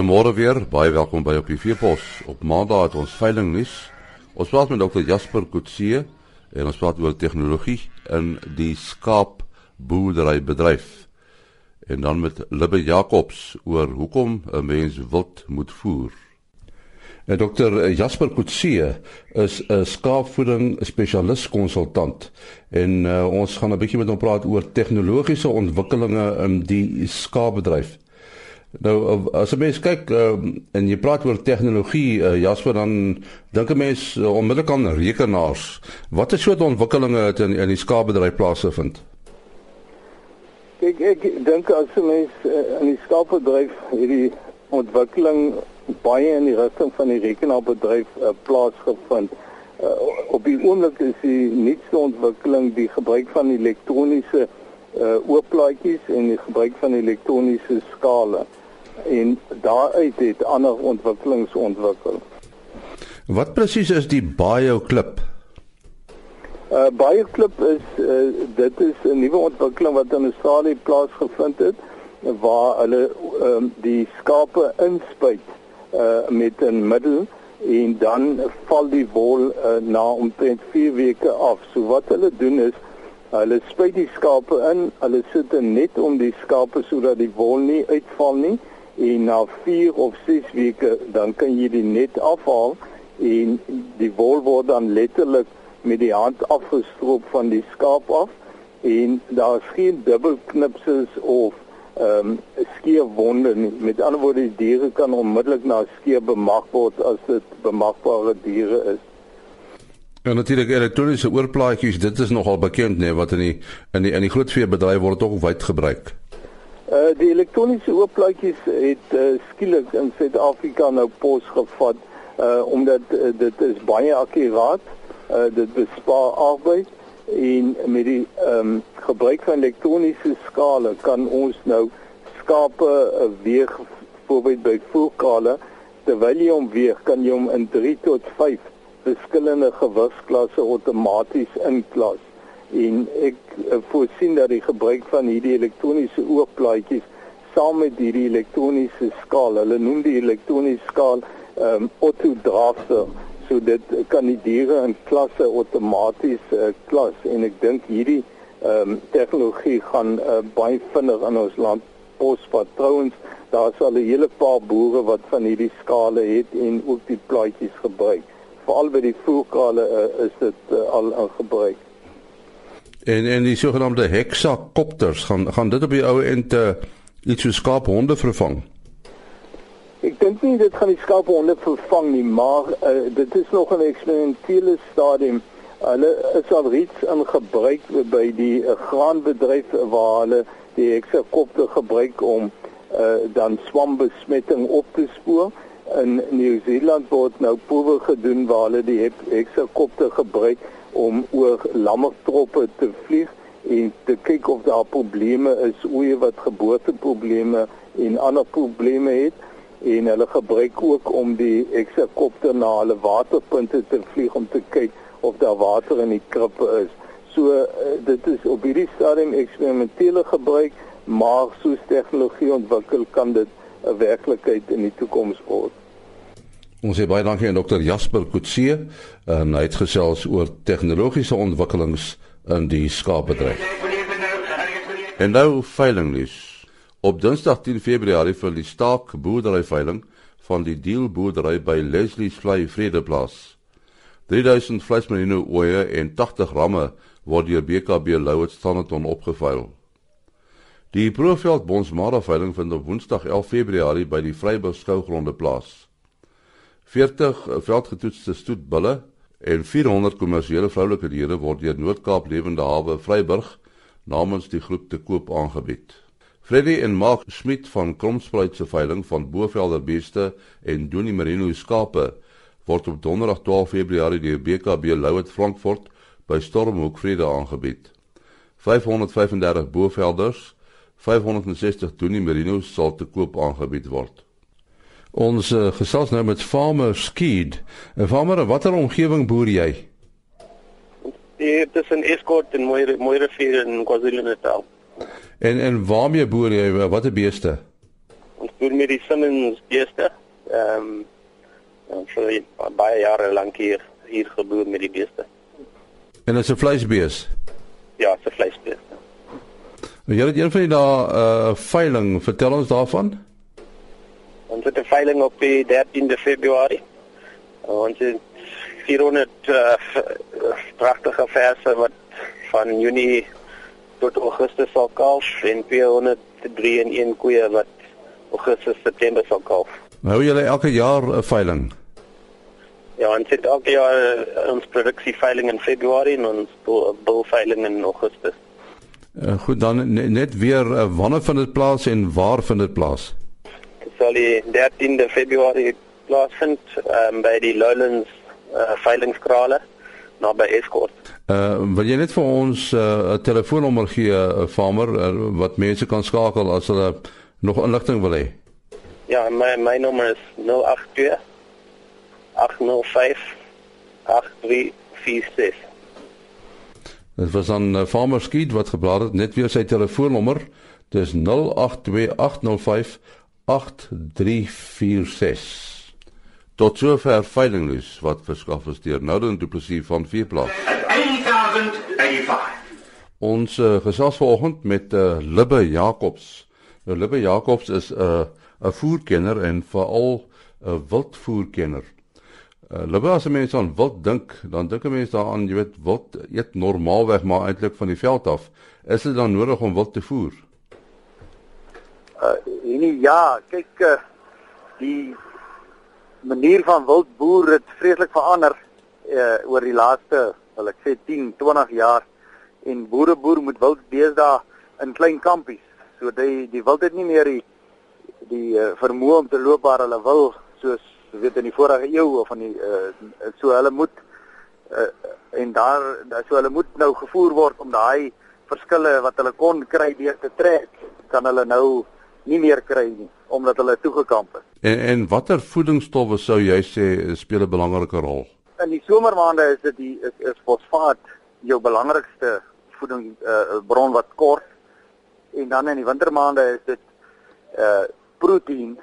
Goeiemôre weer, baie welkom by op die Veepos. Op Maandag het ons veiling nuus. Ons praat met Dr. Jasper Kutse en ons praat oor tegnologie in die skaap boerdery bedryf. En dan met Libbe Jacobs oor hoekom 'n mens wild moet voer. Eh, Dr. Jasper Kutse is 'n skaapvoeding spesialis konsultant en uh, ons gaan 'n bietjie met hom praat oor tegnologiese ontwikkelinge in die skaapbedryf. Nou as 'n mens kyk uh, en jy praat oor tegnologie, uh, Jasper dan dink 'n mens uh, onmiddellik aan rekenaars. Watter soort ontwikkelinge het in in die skaapbedryf plaasgevind? Ek ek dink as 'n mens uh, in die skaapbedryf hierdie ontwikkeling baie in die rigting van die rekenaarbedryf uh, plaasgevind. Uh, op die oomblik is die nuutste ontwikkeling die gebruik van elektroniese uh, oopplaatjies en die gebruik van elektroniese skale en daaruit het ander ontwikkelings ontwikkel. Wat presies is die BioClip? Uh BioClip is uh, dit is 'n nuwe ontwikkeling wat in Australië plaasgevind het waar hulle um, die skape inspuit uh met 'n middel en dan val die wol uh, na omtrent 4 weke af. So wat hulle doen is hulle spuit die skape in, hulle sit net om die skape sodat die wol nie uitval nie en na 4 of 6 weke dan kan jy die net afhaal en die wol word dan letterlik met die hand afgestroop van die skaap af en daar is geen dubbelknipsels of ehm um, skeerwonde nie. Met ander woorde die diere kan onmiddellik na skeer bemag word as dit bemagbare diere is. En natuurlik elektroniese oorplaatjies, dit is nogal bekend nê nee, wat in die in die in die grootveebedryf word ook wyd gebruik. Uh die elektroniese oopplaatjies het uh, skielik in Suid-Afrika nou pos gevat uh omdat uh, dit is baie akkuraat. Uh dit bespaar arbeid en met die ehm um, gebruik van elektroniese skale kan ons nou skape uh, weeg voorbeeld by voerkale terwyl jy hom weeg kan jy hom in 3 tot 5 verskillende gewigsklasse outomaties inklas en ek uh, voorsien dat die gebruik van hierdie elektroniese oopplaatjies saam met hierdie elektroniese skaal, hulle noem die elektroniese skaal ehm um, auto drafter, so dit kan die diere in klasse outomaties uh, klas en ek dink hierdie ehm um, tegnologie gaan uh, baie vinnig in ons land posvat. Trouwens, daar's al 'n hele paar boere wat van hierdie skale het en ook die plaatjies gebruik. Veral by die voerkale uh, is dit uh, al in gebruik. En en die sogenaamde hexakopters gaan gaan dit op die ou end uh, iets so skaaphonde vervang. Ek dink nie dit gaan die skaaphonde vervang nie, maar uh, dit is nog 'n eksperimentele stadium. Hulle is al reeds in gebruik by die uh, graanbedryf waar hulle die hexakopter gebruik om uh, dan swambesmetting op te spoor. In Nieu-Seeland word nou proewe gedoen waar hulle die hexakopter gebruik om oor lammertroppe te vlieg en te kyk of daar probleme is, oeye wat geboorteprobleme en ander probleme het en hulle gebruik ook om die hexakopter na hulle waterpunte te vlieg om te kyk of daar water in die krippe is. So eh, dit is op hierdie stadium eksperimentele gebruik, maar soos tegnologie ontwikkel kan dit 'n werklikheid in die toekoms word. Ons sê baie dankie aan Dr. Jasper Kutse en hy het gesels oor tegnologiese ontwikkelings in die skaapbedryf. En nou veilingnuus. Op Dinsdag 10 Februarie vir die staak boerdery veiling van die Deel boerdery by Leslie's Vlei Vredeplaas. 3000 vleismerino oeye en 80 ramme word deur BKB Louet Standerton opgeveil. Die Proeveld Bonsmara veiling vind op Woensdag 11 Februarie by die Vryburg skougronde plaas. 40 veldgetoetste stoetbulle en 400 kommersiële vroulike diere word deur Noord-Kaap Lewende Hawe Vryburg namens die groep te koop aangebied. Freddy en Mark Smit van Kromspruit se veiling van Bovelder beeste en Donie Merino skape word op Donderdag 12 Februarie deur BKB Louet Frankfurt by Stormhoek Vrede aangebied. 535 Bovelders, 560 Donie Merino sal te koop aangebied word. Ons uh, gesels nou met Farmer Skeed. 'n Farmer, watter omgewing boer jy? Dit is 'n Escort in Mooi Mooi rivier in KwaZulu-Natal. En en waarmee boer jy? Watter beeste? Ons doen met die Simmons beeste. Ehm um, vir baie jare lank hier hier geboer met die beeste. En dit is 'n vleisbees. Ja, dit is 'n vleisbees. Jy het een van die dae 'n uh, veiling, vertel ons daarvan. Ons het 'n veiling op die 13de Februarie. Ons het 400 uh, pragtige verse wat van Junie tot Augustus sal kalf en 203 en 1 koeie wat Augustus September sal kalf. Hou julle elke jaar 'n veiling? Ja, ons het elke jaar uh, ons produksie veiling in Februarie en ons bul veiling in Augustus. Uh, goed dan net weer uh, wanneer vind dit plaas en waar vind dit plaas? Sal die 13de Februarie plaasvind um, by die Lowlands uh, veilingskrale naby Escort. Uh wil jy net vir ons 'n uh, telefoonnommer gee, uh, farmer, uh, wat mense kan skakel as hulle nog inligting wil hê? Ja, my my nommer is 082 805 8346. Dit was dan uh, Farmer Skiet wat geblaar het net weer sy telefoonnommer. Dis 082 805 8346. Tot sover veilingnuus wat verskaf is deur Nouden Du Plessis van Vierplaas. 1085. Ons uh, gesels vanoggend met uh, Libbe Jacobs. Nou Libbe Jacobs is 'n uh, 'n voerkenner en veral 'n uh, wildvoerkenner. Uh, Libbe as mense aan wild dink, dan dink 'n mens daaraan, jy weet, wild eet normaalweg maar eintlik van die veld af. Is dit dan nodig om wild te voer? Uh nee, ja, kyk uh, die manier van wildboer het vreeslik verander uh oor die laaste, wil ek sê 10, 20 jaar en boere boer moet wild deesdae in klein kampies. So die die wild het nie meer die die uh, vermoë om te loop waar hulle wil soos weet in die vorige eeu of van die uh so hulle moet uh en daar so hulle moet nou gevoer word om daai verskille wat hulle kon kry deur te trek kan hulle nou nie meer kry nie omdat hulle toegekamp het. En en watter voedingsstowwe sou jy sê speel 'n belangrike rol? In die somermaande is dit die is, is fosfaat jou belangrikste voeding uh, bron wat kort en dan in die wintermaande is dit uh proteïen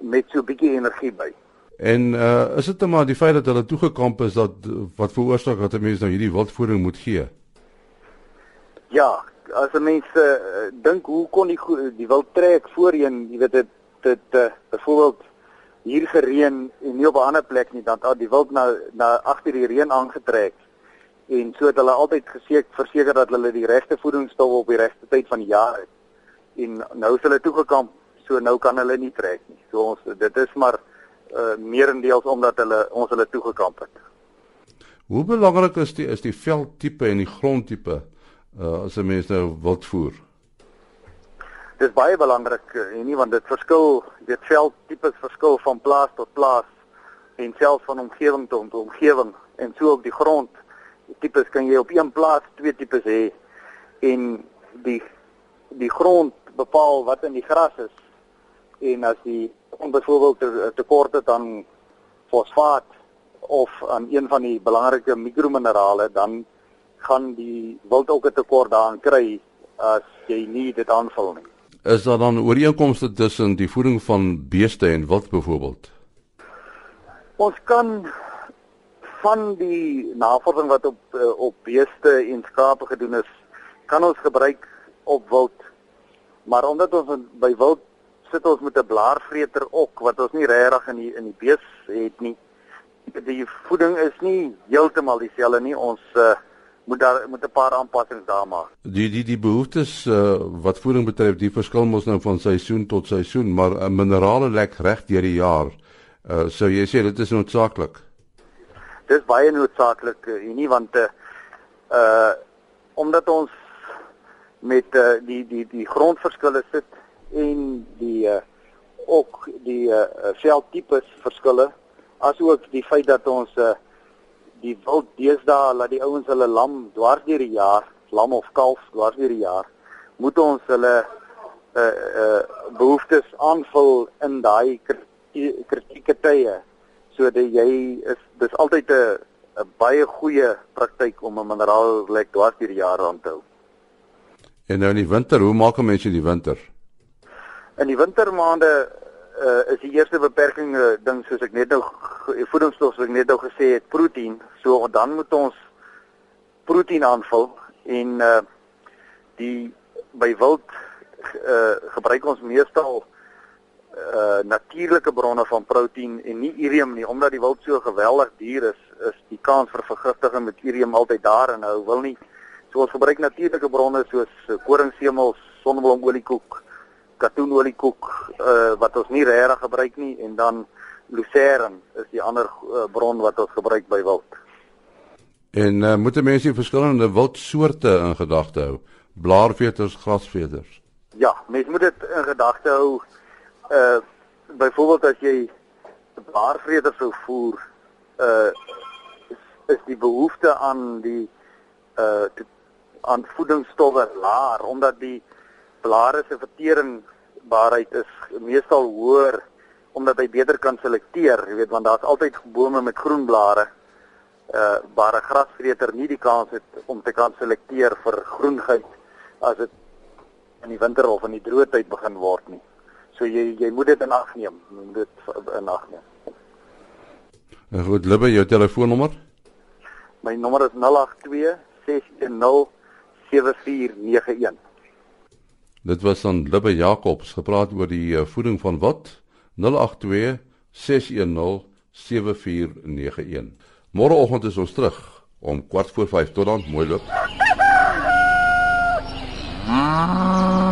met so 'n bietjie energie by. En uh is dit maar die feit dat hulle toegekamp is dat wat veroorsaak dat 'n mens nou hierdie wildvoeding moet gee? Ja, as 'n mens uh, dink hoe kon die die wild trek voorheen, jy weet dit dit uh, byvoorbeeld hier gereën en nie op 'n ander plek nie, dan het die wild na na agter die reën aangetrek. En so het hulle altyd geseker verseker dat hulle die regte voedingsstowwe op die regte tyd van die jaar het. En nou is hulle toegekamp, so nou kan hulle nie trek nie. So ons dit is maar uh, meerendeels omdat hulle ons hulle toegekamp het. Hoe belangrik is die is die veldtipe en die grondtipe uh, as 'n mens nou wild voer? Dis baie belangrik en uh, nie want dit verskil, dit veldtipes verskil van plaas tot plaas en selfs van omgewing tot omgewing en so op die grond. Die tipes kan jy op een plaas twee tipes hê en die die grond bepaal wat in die gras is. En as die byvoorbeeld te, tekort het aan fosfaat of aan een van die belangrike mikrominerale dan gaan die wild ook 'n tekort daaraan kry as jy nie dit aanvul nie. Is daar dan ooreenkomste tussen die voeding van beeste en wild byvoorbeeld? Ons kan van die navorsing wat op eh, op beeste en skape gedoen is, kan ons gebruik op wild. Maar omdat ons by wild sit ons met 'n blaarvreter ook wat ons nie regtig in die in die bees het nie. Die voeding is nie heeltemal dieselfde nie. Ons uh, moet daar moet 'n paar aanpassings daar maak. Die die die behoeftes uh, wat voeding betref, die verskil mos nou van seisoen tot seisoen, maar uh, minerale lek reg deur die jaar. Uh, so jy sê dit is noodsaaklik. Dis baie noodsaaklik uh, nie want uh, uh omdat ons met uh, die die die grondverskille sit en die uh, ook die uh, veldtipes verskille asook die feit dat ons uh, die wild deesdae laat die ouens hulle lam dwars deur die jaar, lam of kalf dwars deur die jaar, moet ons hulle uh uh behoeftes aanvul in daai kritieke tye sodat jy is dis altyd 'n 'n baie goeie praktyk om 'n mineraal lek dwars deur die jaar aan te hou. En nou in die winter, hoe maak 'n mens in die winter? In die wintermaande uh, is die eerste beperking uh, ding soos ek net nou voedingsstof soos ek net nou gesê het, proteïen. So dan moet ons proteïen aanvul en uh, die by wild uh, gebruik ons meestal uh natuurlike bronne van proteïen en nie urium nie omdat die wild so geweldig duur is is die kans vir vergiftiging met urium altyd daar en nou wil nie so ons gebruik natuurlike bronne soos koringsemels, sonneblomoliekoek, katoenoliekoek uh wat ons nie regtig gebruik nie en dan lucerne is die ander uh, bron wat ons gebruik by wild. En uh, moet mense verskillende wildsoorte in gedagte hou? Blaarveters, grasveters. Ja, mense moet dit in gedagte hou. Uh byvoorbeeld as jy blaarveters sou voer, uh is, is die behoefte aan die uh aan voedingsstowwe laer omdat die blare se verteringbaarheid is meestal hoër omdat hy beter kan selekteer, jy weet want daar's altyd bome met groen blare uh waar 'n grasvreter nie die kans het om te kan selekteer vir groenheid as dit in die winter of in die droë tyd begin word nie. So jy jy moet dit in ag neem, jy moet dit in ag neem. En goed, Libbe, jou telefoonnommer? My nommer is 082 610 7491. Dit was dan Libbe Jacobs gepraat oor die uh, voeding van wat 082 610 7491. Môreoggend is ons terug om kwart voor 5 tot dan mooi loop. Ah.